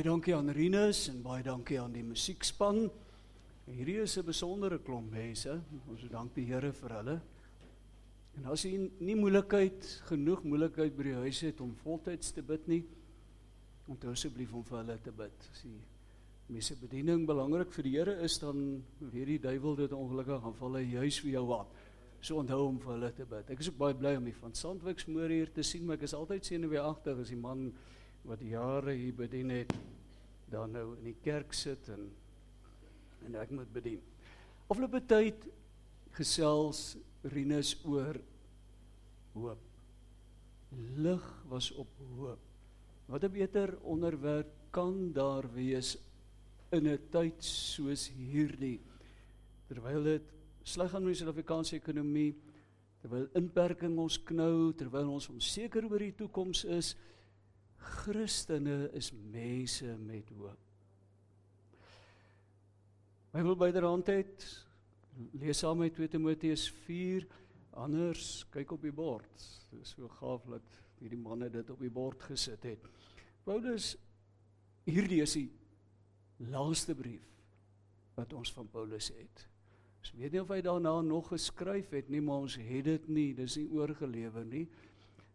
Baie dankie aan Rinus en baie dankie aan die musiekspan. Hierdie is 'n besondere klomp mense. Ons dank die Here vir hulle. En as jy nie moeilikheid genoeg moeilikheid by die huis het om voltyds te bid nie, onthou asseblief om vir hulle te bid. As die mense bediening belangrik vir die Here is, dan weet die duiwel dit ongelukkig gaan val hy juis vir jou aan. So onthou om vir hulle te bid. Ek is ook baie bly om die van Sandwyks môre hier te sien, maar ek is altyd senuweeagtig as die man wat jare hier bedien het dan nou in die kerk sit en en ek moet bedien. Afgelope tyd gesels Rinus oor hoop. Lig was op hoop. Wat 'n beter onderwerp kan daar wees in 'n tyd soos hierdie terwyl dit sleg met die Suid-Afrikaanse ekonomie, terwyl inperking ons knou, terwyl ons onseker oor die toekoms is, Christene is mense met hoop. My wil byderhand het lees saam met 2 Timoteus 4 anders kyk op die bord. Dit is so gaaf dat hierdie manne dit op die bord gesit het. Paulus hierdie is die laaste brief wat ons van Paulus het. Ons weet nie of hy daarna nog geskryf het nie, maar ons het dit nie, dis nie oorgelewer nie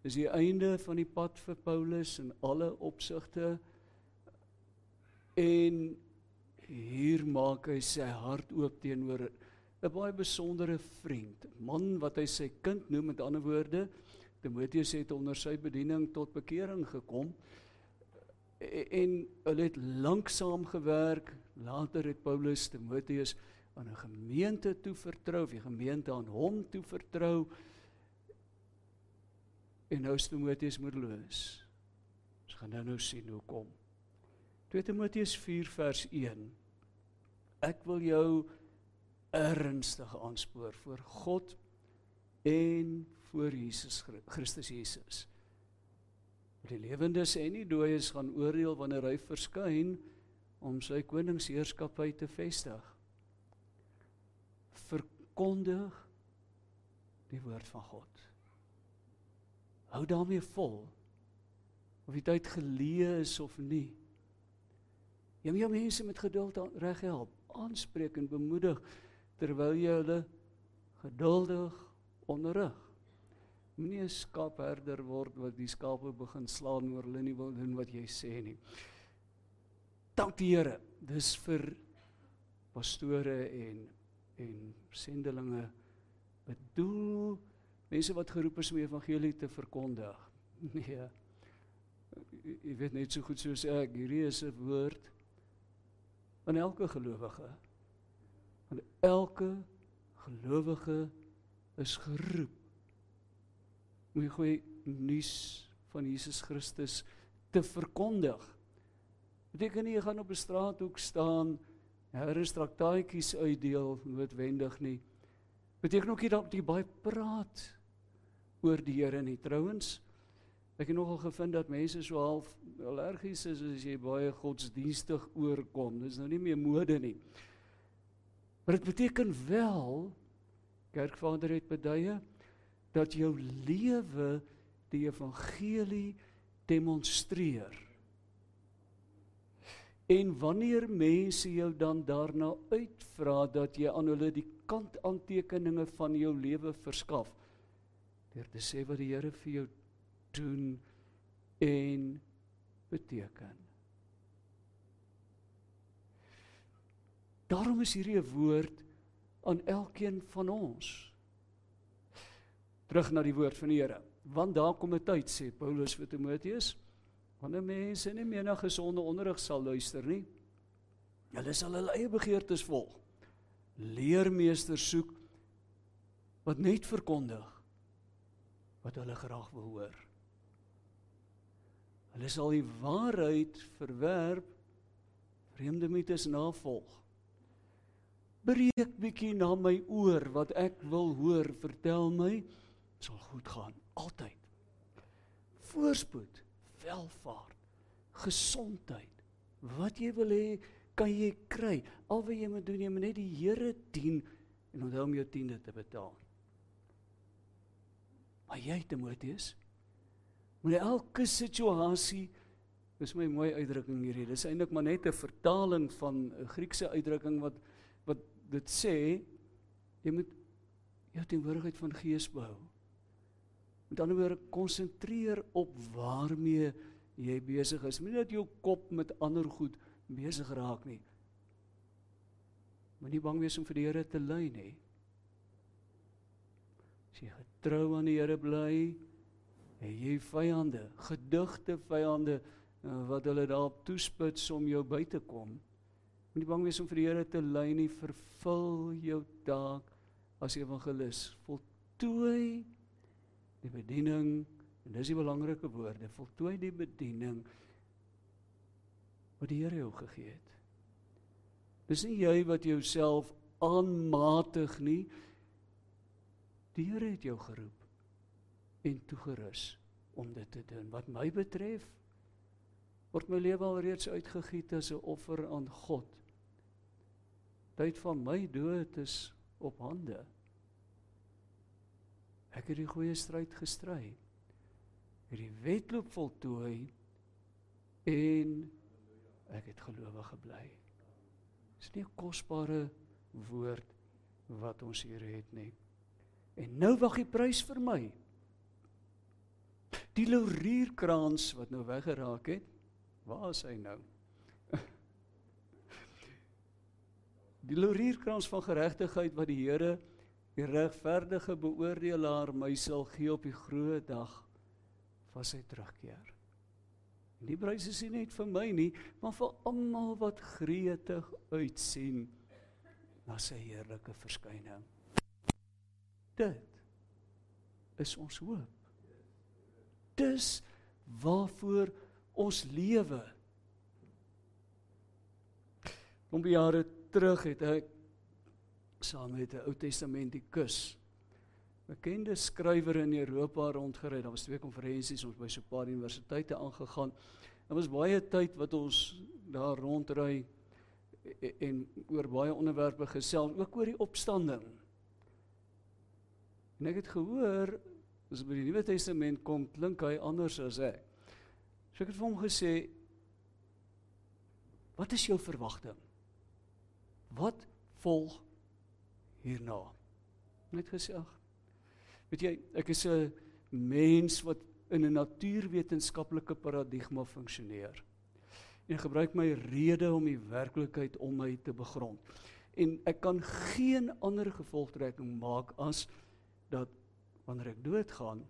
is die einde van die pad vir Paulus in alle opsigte. En hier maak hy sy hart oop teenoor 'n baie besondere vriend, man wat hy sy kind noem met ander woorde Timoteus het onder sy bediening tot bekering gekom. En hulle het lanksaam gewerk. Later het Paulus Timoteus aan 'n gemeente toe vertrou, die gemeente aan hom toe vertrou En nou is Timoteus moedeloos. Ons gaan nou nou sien hoe kom. 2 Timoteus 4 vers 1. Ek wil jou ernstig aanspoor voor God en voor Jesus Christus Jesus. Die lewendes en die dooies gaan oordeel wanneer hy verskyn om sy koningsheerskappy te vestig. Verkondig die woord van God. Hou daarmee vol. Of die tyd geleë is of nie. Jy moet jou mense met geduld reg help, aanspreek en bemoedig terwyl jy hulle geduldig onderrig. Moenie 'n skaapherder word wat die skape begin slaan oor hulle nie wil doen wat jy sê nie. Dank die Here. Dis vir pastore en en sendelinge bedoel mense wat geroep is om die evangelie te verkondig. Nee. Jy weet net so goed soos ek, hierdie is 'n woord aan elke gelowige. Want elke gelowige is geroep om die goeie nuus van Jesus Christus te verkondig. Beteken nie jy gaan op 'n straathoek staan, herre traktaatjies uitdeel noodwendig nie. Beteken ook nie dat jy baie praat oor die Here nie. Trouwens, ek het nogal gevind dat mense so half allergies is as jy baie godsdienstig oorkom. Dis nou nie meer mode nie. Maar dit beteken wel Kerkvader het beduie dat jou lewe die evangelie demonstreer. En wanneer mense jou dan daarna uitvra dat jy aan hulle die kantaantekeninge van jou lewe verskaf, deur te sê wat die Here vir jou doen en beteken. Daarom is hierdie 'n woord aan elkeen van ons. Terug na die woord van die Here. Want daar kom 'n tyd sê Paulus vir Timoteus, wanneer mense nie meer na gesonde onderrig sal luister nie, hulle sal hulle eie begeertes volg. Leermeesters soek wat net verkondig wat hulle graag wil hoor. Hulle sal die waarheid verwerp, vreemde mites navolg. Breek bietjie na my oor wat ek wil hoor, vertel my, sal goed gaan altyd. Voorspoed, welvaart, gesondheid, wat jy wil hê, kan jy kry. Al wat jy moet doen, jy moet net die Here dien en onthou om jou tiende te betaal. Maar jy Timoteus moet elke situasie Dis my mooi uitdrukking hierdie. Dis eintlik maar net 'n vertaling van 'n Griekse uitdrukking wat wat dit sê jy moet jou teenwoordigheid van gees behou. Met ander woorde, konsentreer op waarmee jy besig is. Moenie dat jou kop met ander goed besig raak nie. Moenie bang wees om vir die Here te ly nie. As jy getrou aan die Here bly, het jy vyande, gedigte vyande Eh, wat hulle daarop toespits om jou by te kom. Moenie bang wees om vir die Here te ly nie, vervul jou taak as evangelis. Voltooi die bediening en dis die belangrike woorde, voltooi die bediening wat die Here jou gegee het. Dis nie jy wat jouself aanmatig nie. Die Here het jou geroep en toegerus om dit te doen. Wat my betref, word my lewe alreeds uitgegiet as 'n offer aan God. Tyd van my dood is op hande. Ek het die goeie stryd gestry. Het die wedloop voltooi en ek het gelowig gebly. Dis nie 'n kosbare woord wat ons hier het nie. En nou wag die prys vir my. Die laurierkrans wat nou weggeraak het. Waar is hy nou? Die laurierkrans van geregtigheid wat die Here die regverdige beoordelaar my sal gee op die groot dag van sy terugkeer. En die prys is nie net vir my nie, maar vir almal wat gretig uitsien na sy heerlike verskyning. Dit is ons hoop. Dis waarvoor ons lewe. Om jare terug het ek saam met 'n Ou Testamentikus bekende skrywer in Europa rondgery. Daar was twee konferensies ons by so 'n paar universiteite aangegaan. Daar was baie tyd wat ons daar rondry en, en oor baie onderwerpe gesels, ook oor die opstanding. En ek het gehoor as by die Nuwe Testament kom, klink hy anders as ek. So ek het vir hom gesê Wat is jou verwagting? Wat volg hierna? Net gesê ag. Weet jy, ek is 'n mens wat in 'n natuurwetenskaplike paradigma funksioneer. En gebruik my rede om die werklikheid om my te begrond. En ek kan geen ander gevolgtrekking maak as dat wanneer ek doodgaan,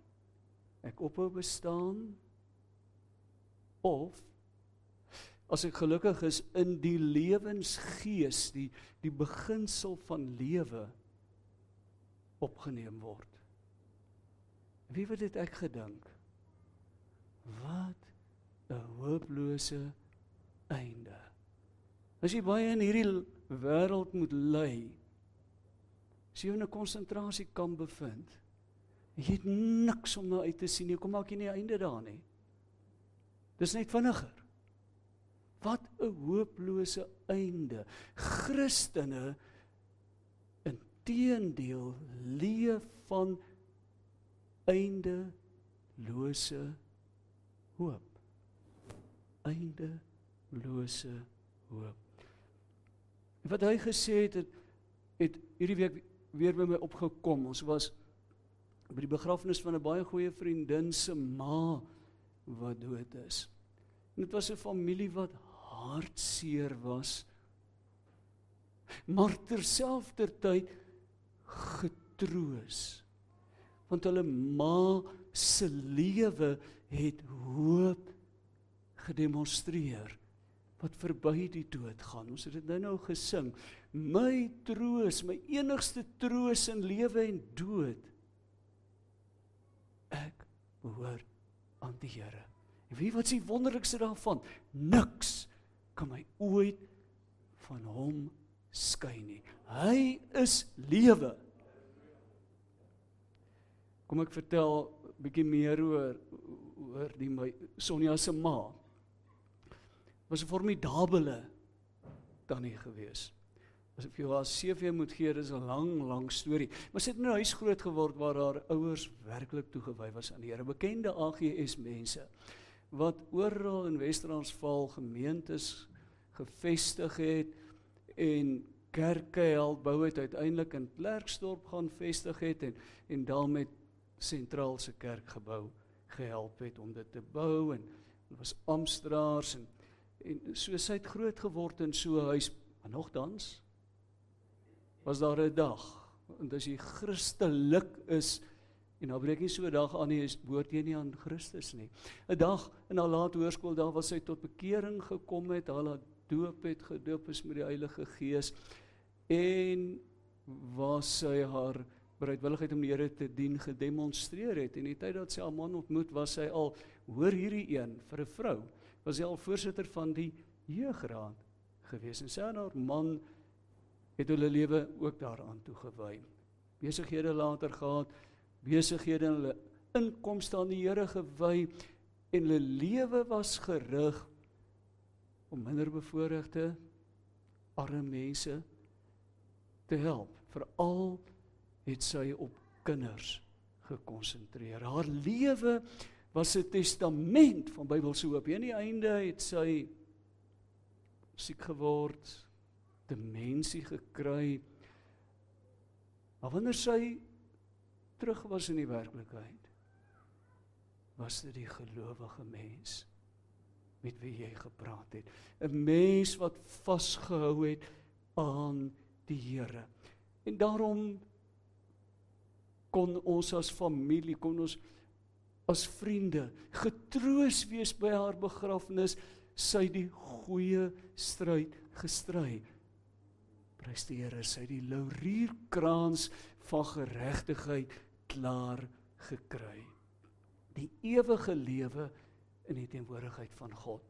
ek ophou bestaan of as ek gelukkig is in die lewensgees die die beginsel van lewe opgeneem word. Wie het dit ek gedink? Wat 'n hopelose einde. As jy baie in hierdie wêreld moet ly, as jy in 'n konsentrasiekamp bevind, jy het niks om na uit te sien nie, kom maak jy nie einde daar nie. Dis net vinniger. Wat 'n hopelose einde. Christene inteendeel leef van eindelose hoop. Eindelose hoop. Wat hy gesê het, het hierdie week weer by my opgekom. Ons was by die begrafnis van 'n baie goeie vriendin se ma wat dood is. En dit was 'n familie wat hartseer was. Maar terselfdertyd getroos. Want hulle ma se lewe het hoop gedemonstreer wat verby die dood gaan. Ons het dit nou nou gesing. My troos, my enigste troos in lewe en dood. Ek behoort aan die Here. En wie wat die wonderlikste daarvan? Niks kan my ooit van hom skei nie. Hy is lewe. Kom ek vertel 'n bietjie meer oor oor die my Sonja se ma. Was 'n formidabele tannie gewees. As ek jou haar CV moet gee, dis 'n lang, lang storie. Maar sy het in 'n huis groot geword waar haar ouers werklik toegewy was aan die Here, bekende AGS mense wat oral in Wes-Transvaal gemeentes gevestig het en kerke help bou het uiteindelik in Klerksdorp gaan vestig het en en daarmee sentraal se kerkgebou gehelp het om dit te bou en dit was Amstraers en en so sy het groot geword in so 'n huis maar nogtans was daar 'n dag en as jy Christelik is en nou breek jy so 'n dag aan nie is behoort jy nie aan Christus nie. 'n dag in haar laat hoërskool daar was sy tot bekering gekom het haar doop het gedoop is met die Heilige Gees en was sy haar bereidwilligheid om die Here te dien gedemonstreer het. En die tyd dat sy haar man ontmoet was sy al hoor hierdie een vir 'n vrou was sy al voorsitter van die jeugraad gewees en sy en haar man het hulle lewe ook daaraan toegewy besighede later gehad besighede en hulle inkomste aan die Here gewy en hulle lewe was gerig om minder bevoorregte arme mense te help. Veral het sy op kinders gekonsentreer. Haar lewe was 'n testament van Bybelse hoop. Aan die einde het sy siek geword, demensie gekry. Maar wanneer sy terug was in die werklikheid, was dit die gelowige mens met wie jy gepraat het. 'n Mens wat vasgehou het aan die Here. En daarom kon ons as familie, kon ons as vriende getroos wees by haar begrafnis, sy die goeie stryd gestry. Prys die Here, sy die laurierkrans van geregtigheid klaar gekry. Die ewige lewe in die teenwoordigheid van God.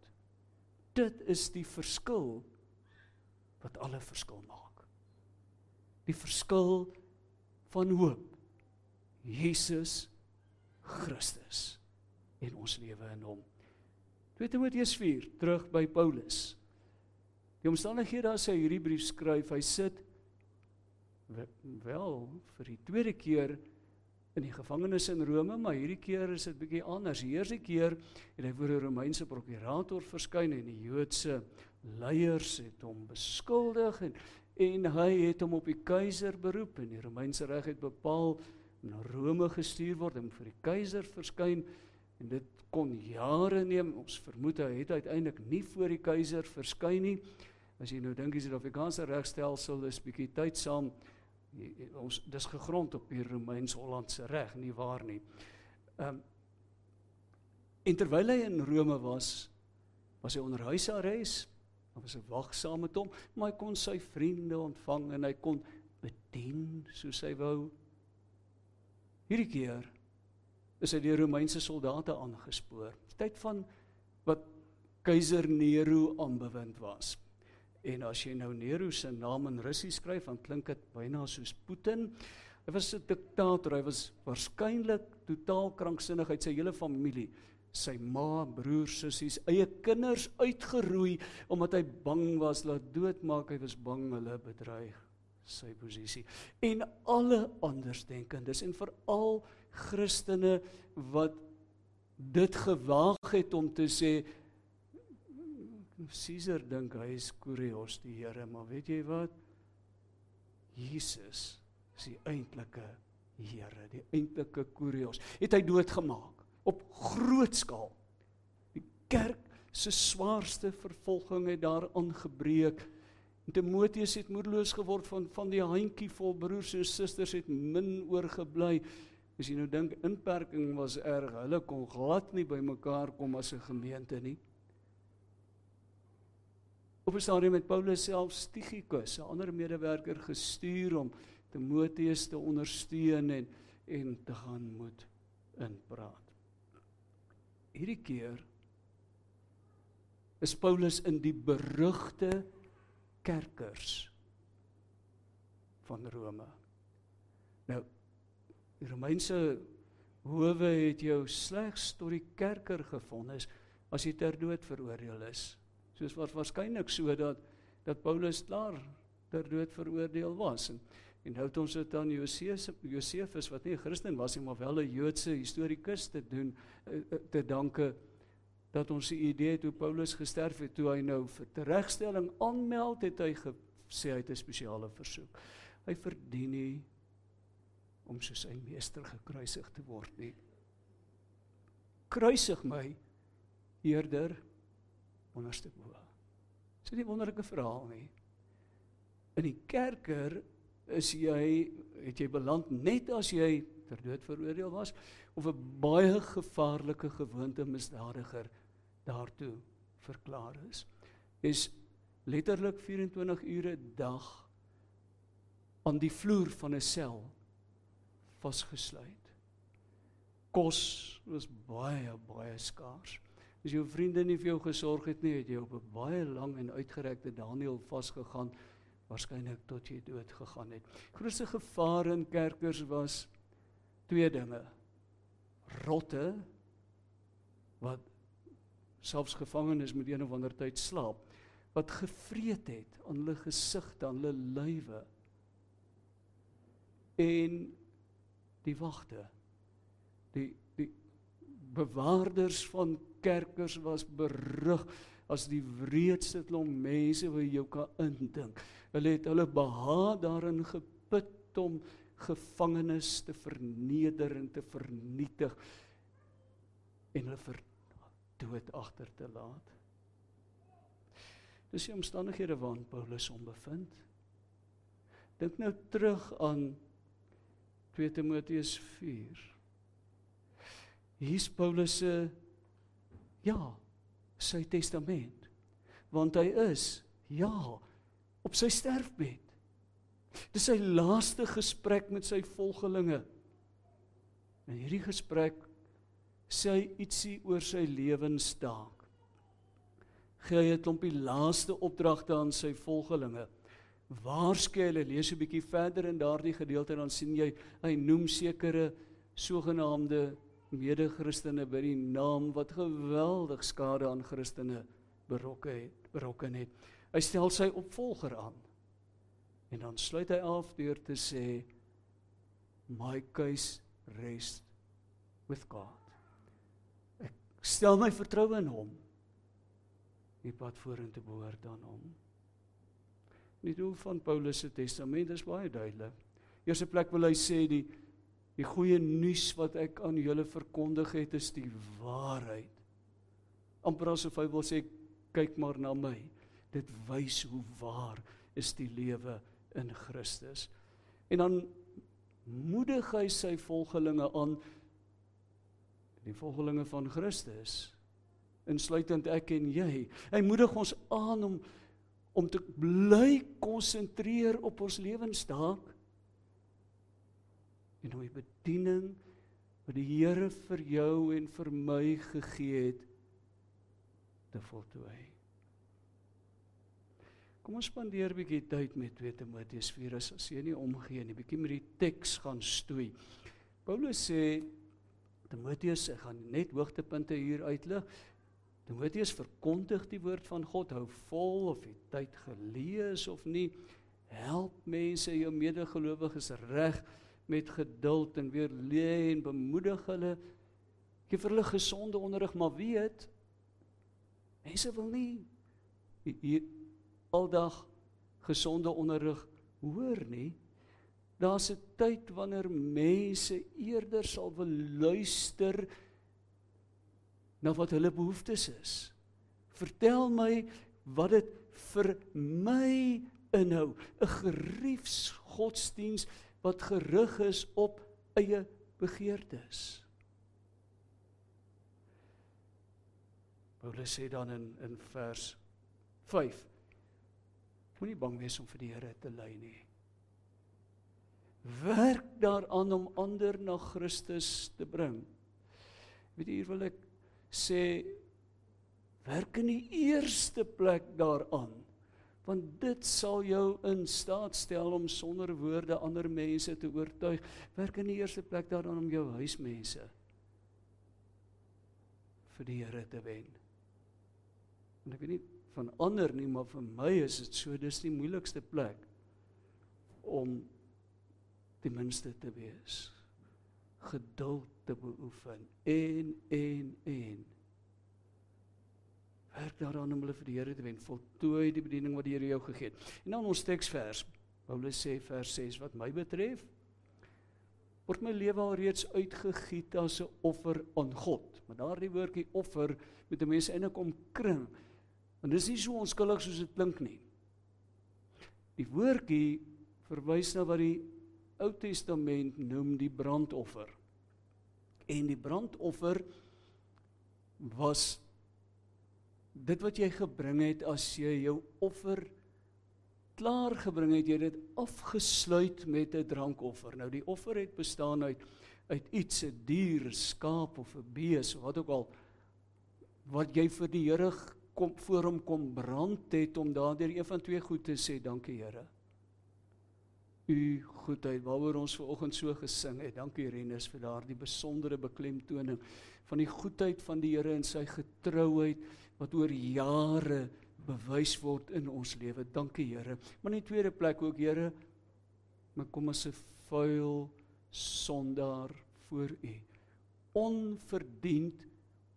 Dit is die verskil wat alle verskil maak die verskil van hoop. Jesus Christus en ons lewe in hom. 2 Timoteus 4 terug by Paulus. Die omstandighede as hy hierdie brief skryf, hy sit wel vir die tweede keer in die gevangenis in Rome, maar hierdie keer is dit bietjie anders. Die eerste keer het hy voor 'n Romeinse prokurator verskyn en die Joodse leiers het hom beskuldig en en hy het hom op die keiser beroep en die Romeinse reg het bepaal na Rome gestuur word om vir die keiser verskyn en dit kon jare neem. Ons vermoed hy het uiteindelik nie voor die keiser verskyn nie. As jy nou dink die Suid-Afrikaanse regstelsel is bietjie tyd saam ons dis gegrond op die Romeins-Hollandse reg nie waar nie? Um, en terwyl hy in Rome was was hy onder huisarrest Hy was 'n wagsaam met hom, maar hy kon sy vriende ontvang en hy kon bedien soos hy wou. Hierdie keer is hy deur Romeinse soldate aangespoor. Tyd van wat keiser Nero aanbewind was. En as jy nou Nero se naam in Russies skryf, dan klink dit byna soos Putin. Hy was 'n diktator. Hy was waarskynlik totaal kranksinnig uit sy hele familie sy ma, broers, sussies, eie kinders uitgeroei omdat hy bang was laat doodmaak, hy was bang hulle bedreig sy posisie. En alle andersdenkendes en veral Christene wat dit gewaag het om te sê Caesar dink hy is Kurios die Here, maar weet jy wat? Jesus is die eintlike Here, die eintlike Kurios. Het hy doodgemaak? op groot skaal. Die kerk se swaarste vervolging het daar aangebreek. Timoteus het moedeloos geword van van die handjie vol broers en susters het min oorgebly. As jy nou dink inperking was erg, hulle kon glad nie by mekaar kom as 'n gemeente nie. Op 'n stadium met Paulus self Stichikus, 'n ander medewerker gestuur om Timoteus te ondersteun en en te gaan moet inpraat hierdie keer is Paulus in die berugte kerkers van Rome. Nou die Romeinse howe het jou slegs tot die kerker gevonnis as jy ter dood veroordeel is. Soos wat waarskynlik sodat dat Paulus klaar ter dood veroordeel was en En het ons dit aan Josef Josefus wat nie 'n Christen was nie, maar wel 'n Joodse historikus te doen eh, eh, te danke dat ons die idee het hoe Paulus gesterf het toe hy nou vir teregstelling aanmeld het hy gesê hy het 'n spesiale versoek. Hy verdien nie om soos sy meester gekruisig te word nie. Kruisig my eerder onderste bo. Dis nie 'n wonderlike verhaal nie. In die kerker is jy het jy beland net as jy ter dood veroordeel was of 'n baie gevaarlike gewoonte misdadiger daartoe verklaar is. Is letterlik 24 ure 'n dag aan die vloer van 'n sel vasgesluit. Kos was baie baie skaars. As jou vriende nie vir jou gesorg het nie, het jy op 'n baie lang en uitgerekte Daniel vasgegaan waarskynlik tot jy dood gegaan het. Grootste gevaar in kerkers was twee dinge. Rotte wat selfs gevangenes met een of ander tyd slaap wat gevreet het aan hulle gesigte, aan hulle lywe. En die wagte. Die die bewaarders van kerkers was berug as die wreedste klomp mense wat jy kan indink. Hulle het hulle behaag daarin geput om gevangenes te verneder en te vernietig en hulle dood agter te laat. Dis die omstandighede waarin Paulus hom bevind. Dink nou terug aan 2 Timoteus 4. Hier's Paulus se ja, sy testament. Want hy is ja op sy sterfbed. Dis sy laaste gesprek met sy volgelinge. In hierdie gesprek sê hy ietsie oor sy lewensdaak. Gee hy 'n klompie laaste opdragte aan sy volgelinge. Waarskei hulle lees 'n bietjie verder in daardie gedeelte dan sien jy hy noem sekere sogenaamde mede-Christene by die naam wat geweldig skade aan Christene berokken het, berokken het. Hy stel sy opvolger aan. En dan sluit hy af deur te sê my case rest with God stel my vertroue in hom. Die pad vorentoe behoort aan hom. Die doel van Paulus se testament is baie duidelik. Eerste plek wil hy sê die die goeie nuus wat ek aan julle verkondig het is die waarheid. Amper asof hy wil sê kyk maar na my. Dit wys hoe waar is die lewe in Christus. En dan moedig hy sy volgelinge aan die volgelinge van Christus insluitend ek en jy. Hy moedig ons aan om om te bly konsentreer op ons lewensdaak en om die bediening wat die Here vir jou en vir my gegee het te voltooi. Kom ons spandeer 'n bietjie tyd met 2 Timoteus 4 as jy nie omgee nie, bietjie met die teks gaan stoei. Paulus sê Timoteus, ek gaan net hoogtepunte hier uitlig. Timoteus verkondig die woord van God, hou vol of die tyd gelees of nie. Help mense, jou medegelowiges reg met geduld en weer lê en bemoedig hulle. Gee vir hulle gesonde onderrig, maar weet mense wil nie hier aldag gesonde onderrig hoor nie. Daar's 'n tyd wanneer mense eerder sal wil luister na wat hulle behoeftes is. Vertel my wat dit vir my inhou, 'n geriefs godsdiens wat gerig is op eie begeertes. Paulus sê dan in in vers 5 Moenie bang wees om vir die Here te ly nie werk daaraan om ander na Christus te bring. Weet jy hier wil ek sê werk in die eerste plek daaraan want dit sal jou in staat stel om sonder woorde ander mense te oortuig. Werk in die eerste plek daaraan om jou huismense vir die Here te wen. En ek weet nie van ander nie, maar vir my is dit so dis die moeilikste plek om ten minste te wees geduld te beoefen en en en Werk daaraan om hulle vir die Here te wen. Voltooi die bediening wat die Here jou gegee het. En dan ons teksvers. Paulus sê vers 6 wat my betref word my lewe al reeds uitgegiet as 'n offer aan God. Maar daardie woordjie offer met 'n mens eintlik omkring. Want dis nie so onskuldig soos dit klink nie. Die woordjie verwys na wat die Ou Testament noem die brandoffer. En die brandoffer was dit wat jy gebring het as jy jou offer klaar gebring het, jy dit afgesluit met 'n drankoffer. Nou die offer het bestaan uit uit iets, 'n dier, skaap of 'n bees of wat ook al wat jy vir die Here kom voor hom kom brand het om daardeur een van twee goed te sê, dankie Here. U goedheid waaroor ons ver oggend so gesing het. Dankie Renus vir daardie besondere beklemtoning van die goedheid van die Here en sy getrouheid wat oor jare bewys word in ons lewe. Dankie Here. Maar in die tweede plek ook Here, my kom as 'n vuil sondaar voor U. Onverdiend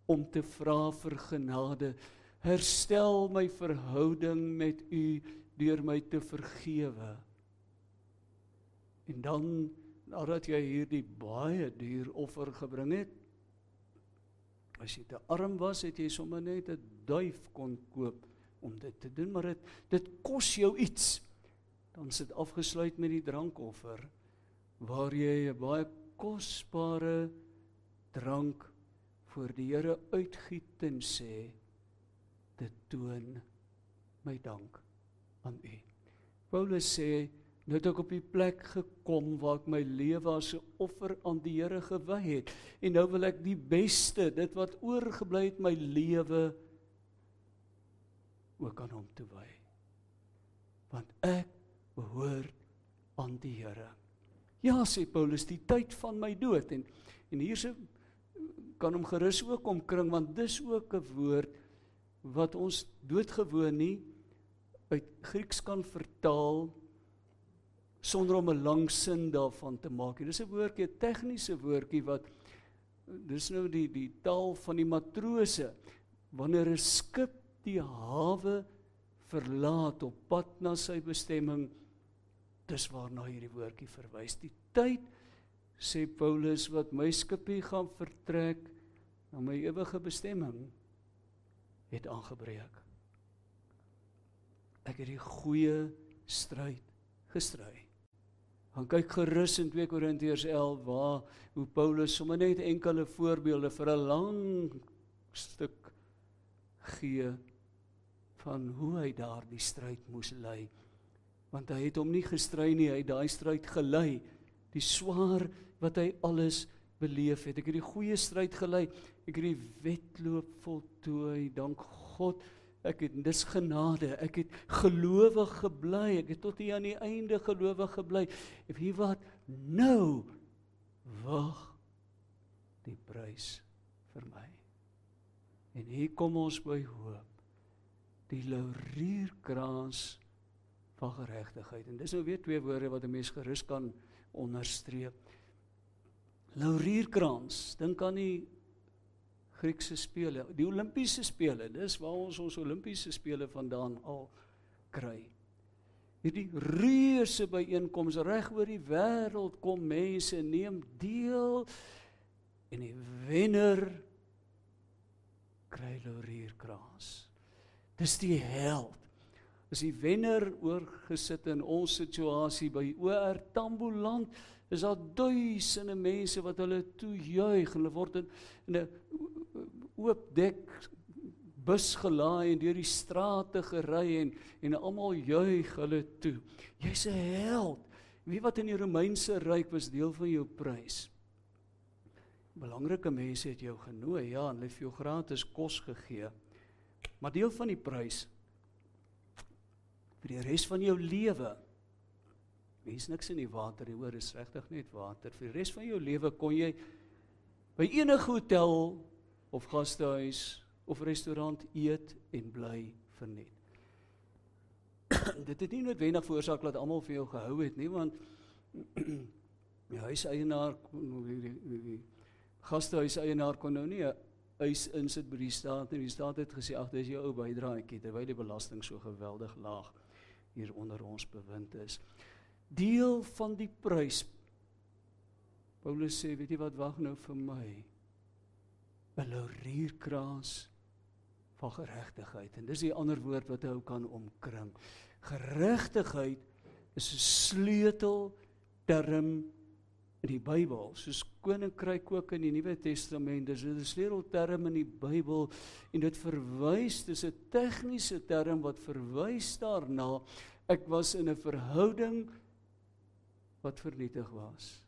om te vra vir genade. Herstel my verhouding met U deur my te vergewe. En dan nadat jy hierdie baie duur offer gebring het, as jy te arm was, het jy sommer net 'n duif kon koop om dit te doen, maar dit dit kos jou iets. Dan sit afgesluit met die drankoffer waar jy 'n baie kosbare drank voor die Here uitgiet en sê dit toon my dank aan U. Paulus sê nou het ek op die plek gekom waar ek my lewe as 'n offer aan die Here gewy het en nou wil ek die beste, dit wat oorgebly het my lewe ook aan hom toewy. Want ek behoort aan die Here. Ja sê Paulus, die tyd van my dood en en hierse kan hom gerus ook omkring want dis ook 'n woord wat ons doodgewoon nie uit Grieks kan vertaal sonder om 'n lang sin daarvan te maak. Dis 'n woordjie, 'n tegniese woordjie wat dis nou die die taal van die matrose. Wanneer 'n skip die hawe verlaat op pad na sy bestemming dis waarna hierdie woordjie verwys. Die tyd sê Paulus wat my skipie gaan vertrek na my ewige bestemming het aangebreek. Ek het die goeie stryd gestry gaan kyk gerus in 2 Korintiërs 11 waar hoe Paulus sommer net enkele voorbeelde vir 'n lang stuk gee van hoe hy daardie stryd moes lei. Want hy het hom nie gestry nie, hy het daai stryd gelei. Die swaar wat hy alles beleef het. Ek het die goeie stryd gelei. Ek het die wedloop voltooi. Dank God. Ek het dis genade. Ek het gelowig gebly. Ek het tot hier aan die einde gelowig gebly. En wie wat nou wag die prys vir my. En hier kom ons by hoop die laurierkrans van geregtigheid. En dis nou weer twee woorde wat 'n mens gerus kan onderstreep. Laurierkrans, dink aan die Griekse spele, die Olimpiese spele. Dis waar ons ons Olimpiese spele vandaan al kry. Hierdie reuse byeenkomste reg oor die wêreld kom mense neem deel en die wenner kry laurierkrans. Dis die held. Is die wenner oorgesit in ons situasie by OR Tambo land is daar duisende mense wat hulle toejuig. Hulle word in 'n oop dek bus gelaai en deur die strate gery en en almal juig hulle toe. Jy's 'n held. Wie wat in die Romeinse ryk was deel van jou prys. Belangrike mense het jou genooi, ja, en hulle het vir jou gratis kos gegee. Maar deel van die prys vir die res van jou lewe. Mens niks in die water, die hoor is regtig net water. Vir die res van jou lewe kon jy by enige hotel of gastehuis of restaurant eet en bly verniet. Dit het nie noodwendig veroorsaak dat almal vir jou gehou het nie, want die huiseienaar die, die, die gastehuiseienaar kon nou nie 'n eis insit by die staat en die staat het gesê ag dis jou ou bydraetjie terwyl die belasting so geweldig laag hier onder ons bewind is. Deel van die prys. Paulus sê, weet jy wat wag nou vir my? 'n Laurierkrans van geregtigheid. En dis die ander woord wat hy kan omkring. Geregtigheid is 'n sleutel term in die Bybel, soos koninkryk ook in die Nuwe Testament. Dis 'n sleutelterm in die Bybel en dit verwys, dis 'n tegniese term wat verwys daarna ek was in 'n verhouding wat vernietig was.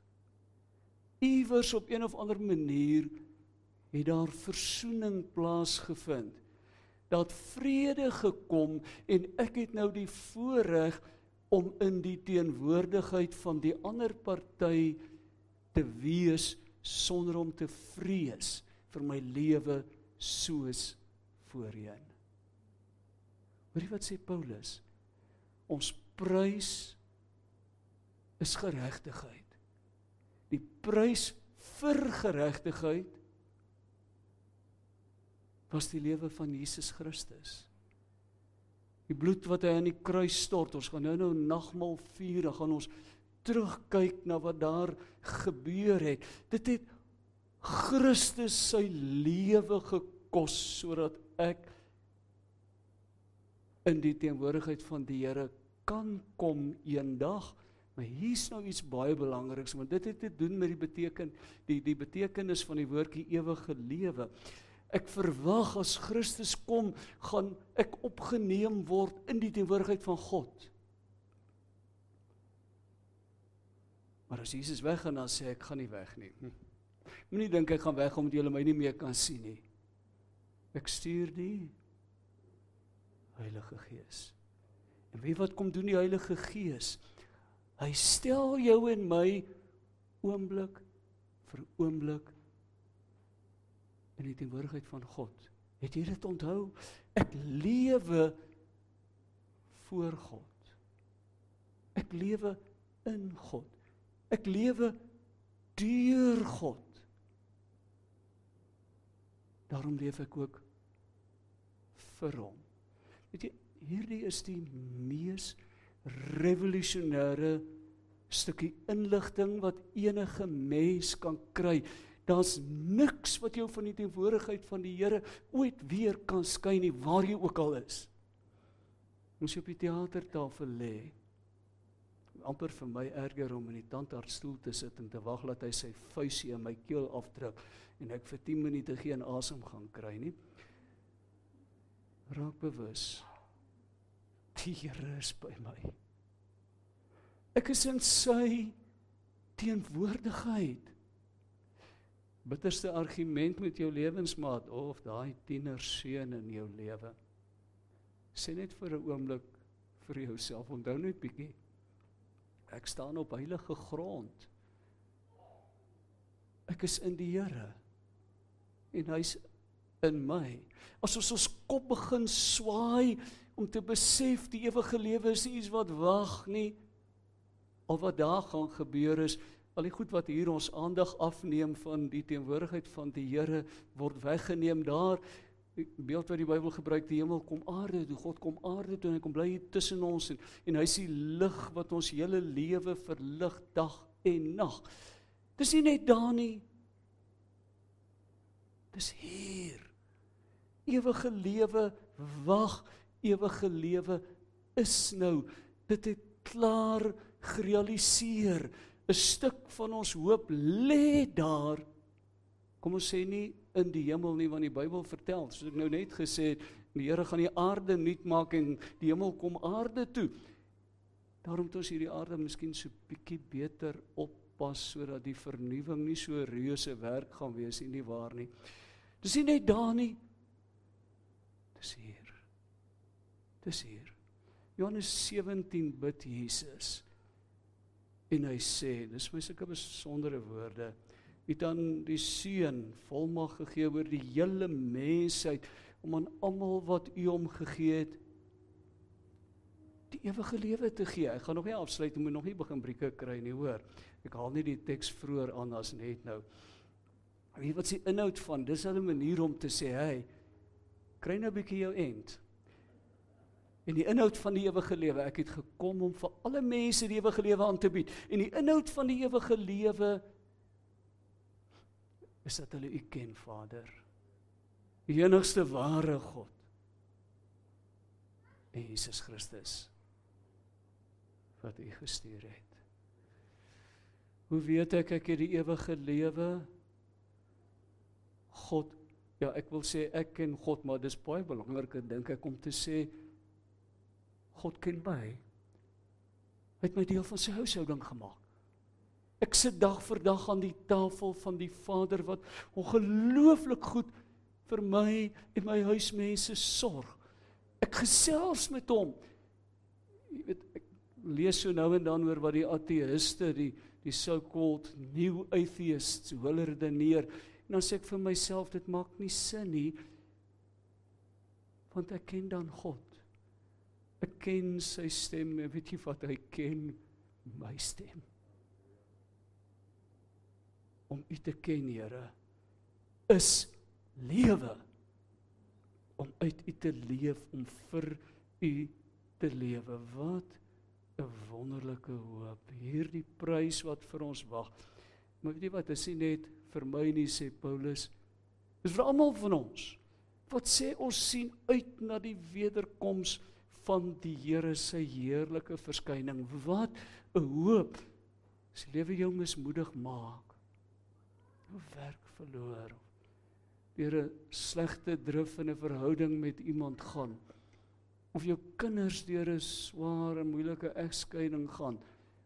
Iewers op een of ander manier het daar versoening plaasgevind. Dat vrede gekom en ek het nou die voorreg om in die teenwoordigheid van die ander party te wees sonder om te vrees vir my lewe soos voorheen. Hoorie wat sê Paulus? Ons prys is geregtigheid. Die prys vir geregtigheid was die lewe van Jesus Christus. Die bloed wat hy aan die kruis stort, ons gaan nou nou nagmaal vier, dan gaan ons terugkyk na wat daar gebeur het. Dit het Christus sy lewe gekos sodat ek in die teenwoordigheid van die Here kan kom eendag. Maar hier's nou iets baie belangriks want dit het te doen met die beteken die die betekenis van die woordjie ewige lewe. Ek verwag as Christus kom, gaan ek opgeneem word in die teenwoordigheid van God. Maar as Jesus weggaan dan sê ek gaan nie weg nie. Hm. Moenie dink ek gaan weg omdat julle my nie meer kan sien nie. Ek stuur die Heilige Gees. En weet wat kom doen die Heilige Gees? Hy stel jou en my oomblik vir oomblik in die teenwoordigheid van God. Het jy dit onthou? Ek lewe voor God. Ek lewe in God. Ek lewe deur God. Daarom leef ek ook vir hom. Weet jy, hierdie is die mees revolusionêre stukkie inligting wat enige mens kan kry. Daar's niks wat jou van die teenwoordigheid van die Here ooit weer kan skei nie waar jy ook al is. Ons op die teatertafel lê amper vir my erger om in die tandartsstoel te sit en te wag dat hy sy vuisie in my keel afdruk en ek vir 10 minute geen asem gaan kry nie. Raak bewus. Die Here is by my. Ek is in sy teenwoordigheid. Bitterste argument met jou lewensmaat of daai tienerseun in jou lewe. Sê net vir 'n oomblik vir jouself, onthou net bietjie Ek staan op heilige grond. Ek is in die Here. En hy's in my. As ons ons kop begin swaai om te besef die ewige lewe is iets wat wag nie. Al wat daar gaan gebeur is al die goed wat hier ons aandag afneem van die teenwoordigheid van die Here word weggeneem daar die beeld wat die Bybel gebruik, die hemel kom aarde toe, God kom aarde toe en hy kom bly hier tussen ons en en hy is die lig wat ons hele lewe verlig dag en nag. Dis nie net daar nie. Dis hier. Ewige lewe wag, ewige lewe is nou. Dit het klaar gerealiseer. 'n Stuk van ons hoop lê daar. Kom ons sê nie in die hemel nie want die Bybel vertel, soos ek nou net gesê het, die Here gaan die aarde nuut maak en die hemel kom aarde toe. Daarom moet ons hierdie aarde miskien so bietjie beter oppas sodat die vernuwing nie so reuse werk gaan wees nie, nie waar nie. Dis nie net daar nie. Dis hier. Dis hier. Johannes 17 bid Jesus. En hy sê, dis my sulke besondere woorde het aan die seun volmag gegee oor die hele mensheid om aan almal wat u hom gegee het die ewige lewe te gee. Ek gaan nog nie afsluit, ek moet nog nie begin brieke kry nie, hoor. Ek haal nie die teks vroeër aan as net nou. Weet wat is die inhoud van? Dis hulle manier om te sê, "Hey, kry nou 'n bietjie jou end." En die inhoud van die ewige lewe, ek het gekom om vir alle mense die ewige lewe aan te bied. En die inhoud van die ewige lewe is dat hulle U ken, Vader. Die enigste ware God. En Jesus Christus wat U gestuur het. Hoe weet ek ek het die ewige lewe? God ja, ek wil sê ek ken God, maar dis baie belangrik dink ek om te sê God ken my. Hy het my deel van sy huishouding gemaak. Ek sit dag vir dag aan die tafel van die Vader wat ongelooflik goed vir my en my huismense sorg. Ek gesels met hom. Jy weet ek lees so nou en dan oor wat die ateïste, die die so-called new atheists, hoe hulle redeneer En dan sê ek vir myself dit maak nie sin nie. Want ek ken dan God. Ek ken sy stem, weet jy wat hy ken my stem. Om u te ken, Here, is lewe. Om uit u te leef, om vir u te lewe. Wat 'n wonderlike hoop. Hierdie prys wat vir ons wag. Maar weet jy wat, is nie net vir my nie sê Paulus. Dis vir almal van ons. Wat sê ons sien uit na die wederkoms van die Here se heerlike verskyning. Wat 'n hoop. As die lewe jou mismoedig maak. Jou werk verloor. Deur 'n slegte drif in 'n verhouding met iemand gaan. Of jou kinders deur 'n swaar en moeilike egskeiding gaan.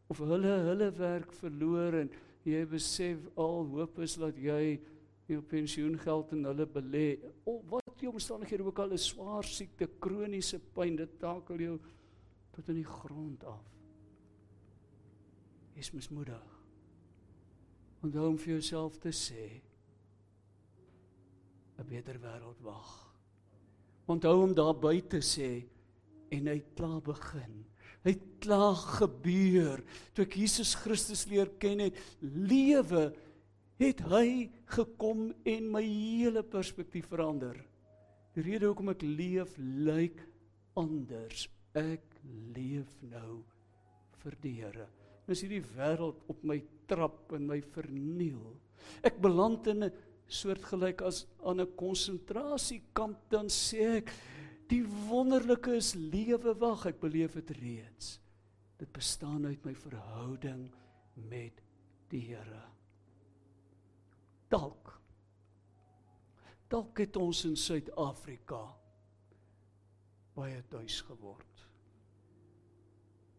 Of hulle hulle werk verloor en jy besef al hoop is dat jy jou pensioengeld in hulle belê. Of jy omstandighede ook al 'n swaar siekte, kroniese pyn, dit takel jou tot in die grond af. Is mismoedig. Onthou om vir jouself te sê 'n beter wêreld wag. Onthou om daar buite sê en hy klaar begin Hy klaar gebeur. Toe ek Jesus Christus leer ken het, lewe het hy gekom en my hele perspektief verander. Die rede hoekom ek leef lyk anders. Ek leef nou vir die Here. Dis hierdie wêreld op my trap en my verniel. Ek beland in 'n soortgelyk as aan 'n konsentrasiekamp dan sê ek Die wonderlike is lewe wag, ek beleef dit reeds. Dit bestaan uit my verhouding met die Here. Dalk dalk het ons in Suid-Afrika baie tuis geword.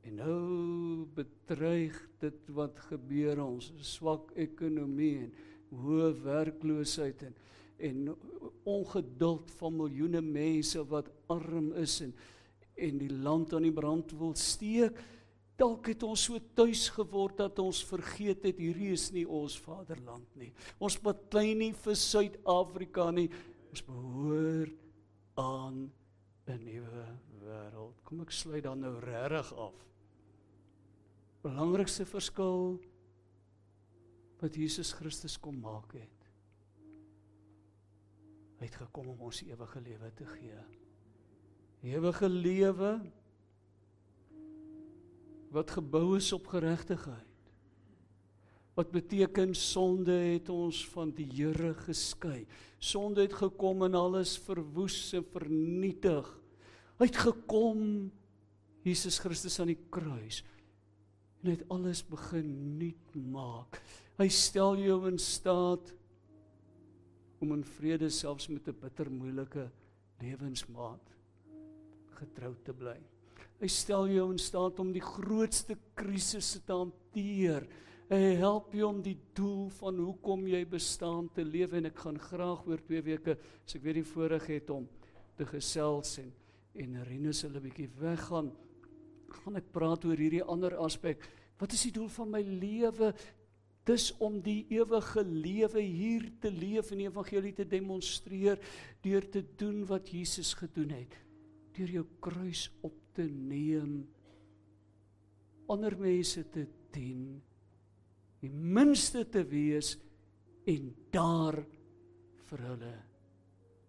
En nou bedreig dit wat gebeur ons swak ekonomie en hoë werkloosheid en en ongeduld van miljoene mense wat arm is en en die land aan die brand wil steek. Dalk het ons so tuis geword dat ons vergeet het hierdie is nie ons vaderland nie. Ons beklei nie vir Suid-Afrika nie. Ons behoort aan 'n nuwe wêreld. Kom ek sluit dan nou regtig af. Belangrikste verskil wat Jesus Christus kom maak het. Hy het gekom om ons ewige lewe te gee. Ewige lewe wat gebou is op geregtigheid. Wat beteken sonde het ons van die Here geskei. Sonde het gekom en alles verwoes en vernietig. Hy het gekom Jesus Christus aan die kruis en het alles begin nuut maak. Hy stel jou in staat om in vrede selfs met 'n bitter moeilike lewensmaat getrou te bly. Hy stel jou in staat om die grootste krisisse te hanteer. Hy help jou om die doel van hoekom jy bestaan te lewe en ek gaan graag oor 2 weke as ek weer die voorreg het om te gesels en en Rinus hulle bietjie weggaan gaan ek praat oor hierdie ander aspek. Wat is die doel van my lewe? Dis om die ewige lewe hier te leef en die evangelie te demonstreer deur te doen wat Jesus gedoen het. Deur jou kruis op te neem, ander mense te dien, die minste te wees en daar vir hulle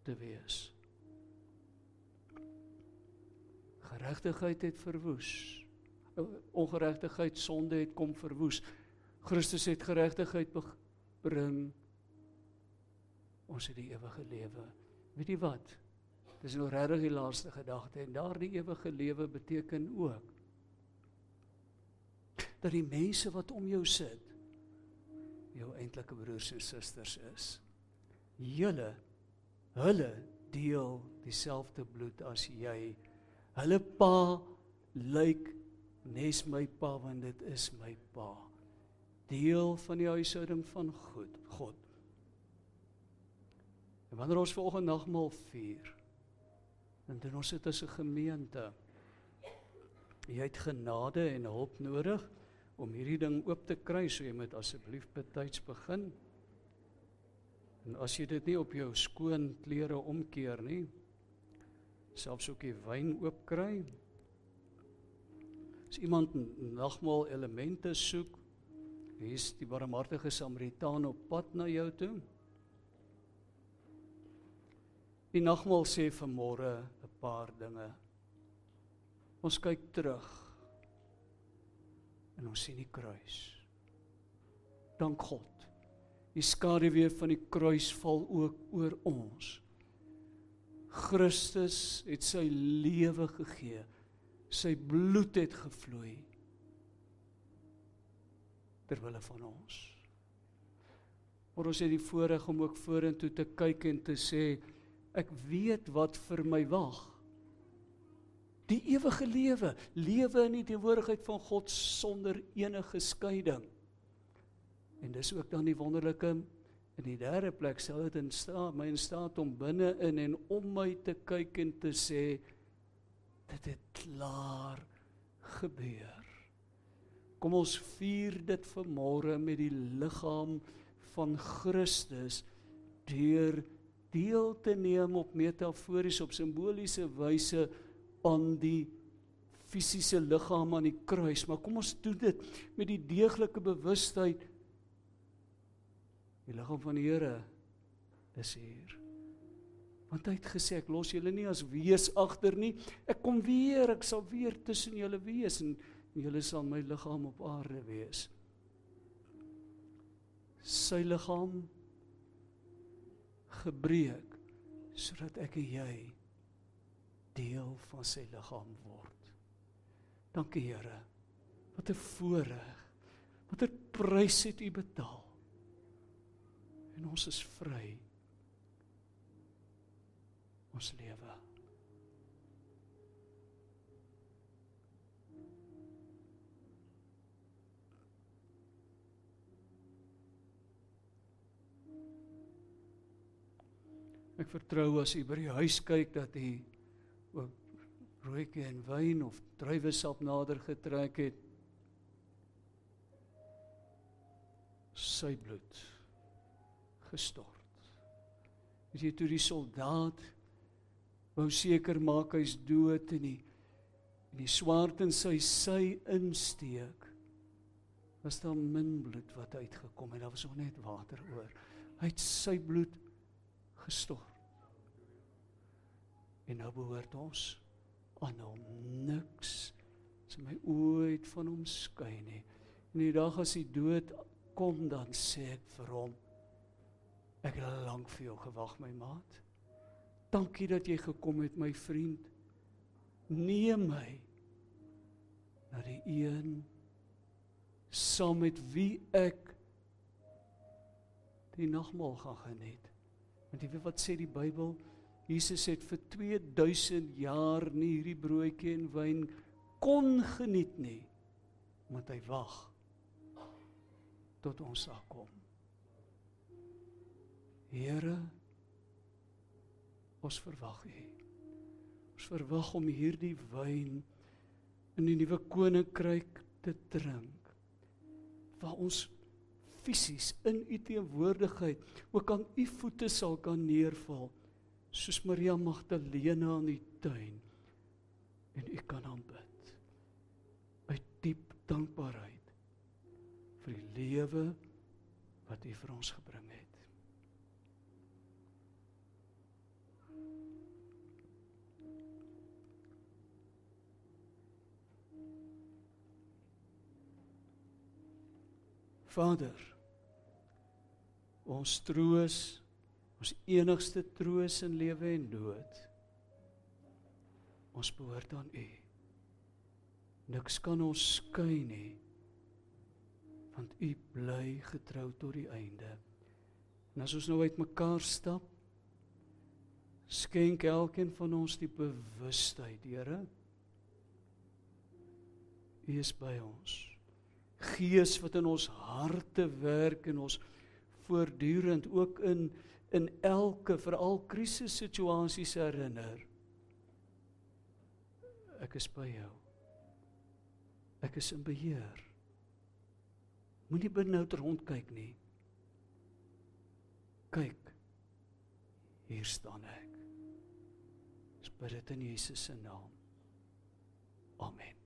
te wees. Geregtigheid het verwoes. Ongeregtigheid, sonde het kom verwoes. Christus het geregtigheid bring. Ons het die ewige lewe. Weet jy wat? Dis nou regtig die laaste gedagte en daardie ewige lewe beteken ook dat die mense wat om jou sit jou eintlike broers en susters is. Julle hulle deel dieselfde bloed as jy. Hulle pa lyk nes my pa want dit is my pa. Deel van die huishouding van God. God. En wanneer ons volgende nagmaal vier, dan doen ons dit as 'n gemeente. Jy het genade en hulp nodig om hierdie ding oop te kry, so jy moet asseblief betyds begin. En as jy dit nie op jou skoon klere omkeer nie, selfs ook die wyn oop kry. As iemand nagmaal elemente soek, hier's die barmhartige Samaritaan op pad na jou toe. Die nagmaal sê vanmôre 'n paar dinge. Ons kyk terug en ons sien die kruis. Dank God. Die skaduwee van die kruis val ook oor ons. Christus het sy lewe gegee. Sy bloed het gevloei ter wille van ons. Maar ons het die voorreg om ook vorentoe te kyk en te sê ek weet wat vir my wag die ewige lewe, lewe in die teenwoordigheid van God sonder enige skeiding. En dis ook dan die wonderlike in die derde plek sal dit in staat my in staat om binne in en om my te kyk en te sê dit het klaar gebeur. Kom ons vier dit vanmôre met die liggaam van Christus deur deel te neem op metafories op simboliese wyse aan die fisiese liggaam aan die kruis, maar kom ons doen dit met die deeglike bewustheid die liggaam van die Here is hier. Want hy het gesê ek los julle nie as wees agter nie. Ek kom weer, ek sal weer tussen julle wees en julle sal my liggaam op aarde wees. Sy liggaam gebreek sodat ek en jy deel van sy liggaam word. Dankie Here. Wat 'n voorreg. Wat 'n prys het U betaal. En ons is vry. Ons lewe. Ek vertrou as u by die huis kyk dat u ook rooikie en wyn of druiwesap nader getrek het sy bloed gestort. As jy toe die soldaat wou seker maak hy's dood en die en die swaard in sy sy insteek was daar min bloed wat uitgekom en daar was nog net water oor. Hy het sy bloed gestort. En nou behoort ons aan hom niks as my ooit van hom skei nie. En die dag as hy dood kom dan sê ek vir hom ek het lank vir jou gewag my maat. Dankie dat jy gekom het my vriend. Neem my na die een saam met wie ek die nagmaal gaan geniet. Want jy weet wat sê die Bybel? Jesus het vir 2000 jaar nie hierdie broodjie en wyn kon geniet nie omdat hy wag tot ons sal kom. Here ons verwag U. Ons verwag om hierdie wyn in die nuwe koninkryk te drink. Waar ons fisies in U teenwoordigheid ook aan U voete sal kan neerval soos Maria Magdalena in die tuin en u kan aanbid uit diep dankbaarheid vir die lewe wat U vir ons gebring het. Vader, ons troos, ons enigste troos in lewe en dood. Ons behoort aan U. Niks kan ons skei nie. Want U bly getrou tot die einde. En as ons nou uitmekaar stap, skenk elkeen van ons die bewustheid, Here. U is by ons. Gees wat in ons harte werk en ons voortdurend ook in in elke veral krisissituasies herinner. Ek is by jou. Ek is in beheer. Moenie benoud rondkyk nie. Kyk. Hier staan ek. Bid dit in Jesus se naam. Amen.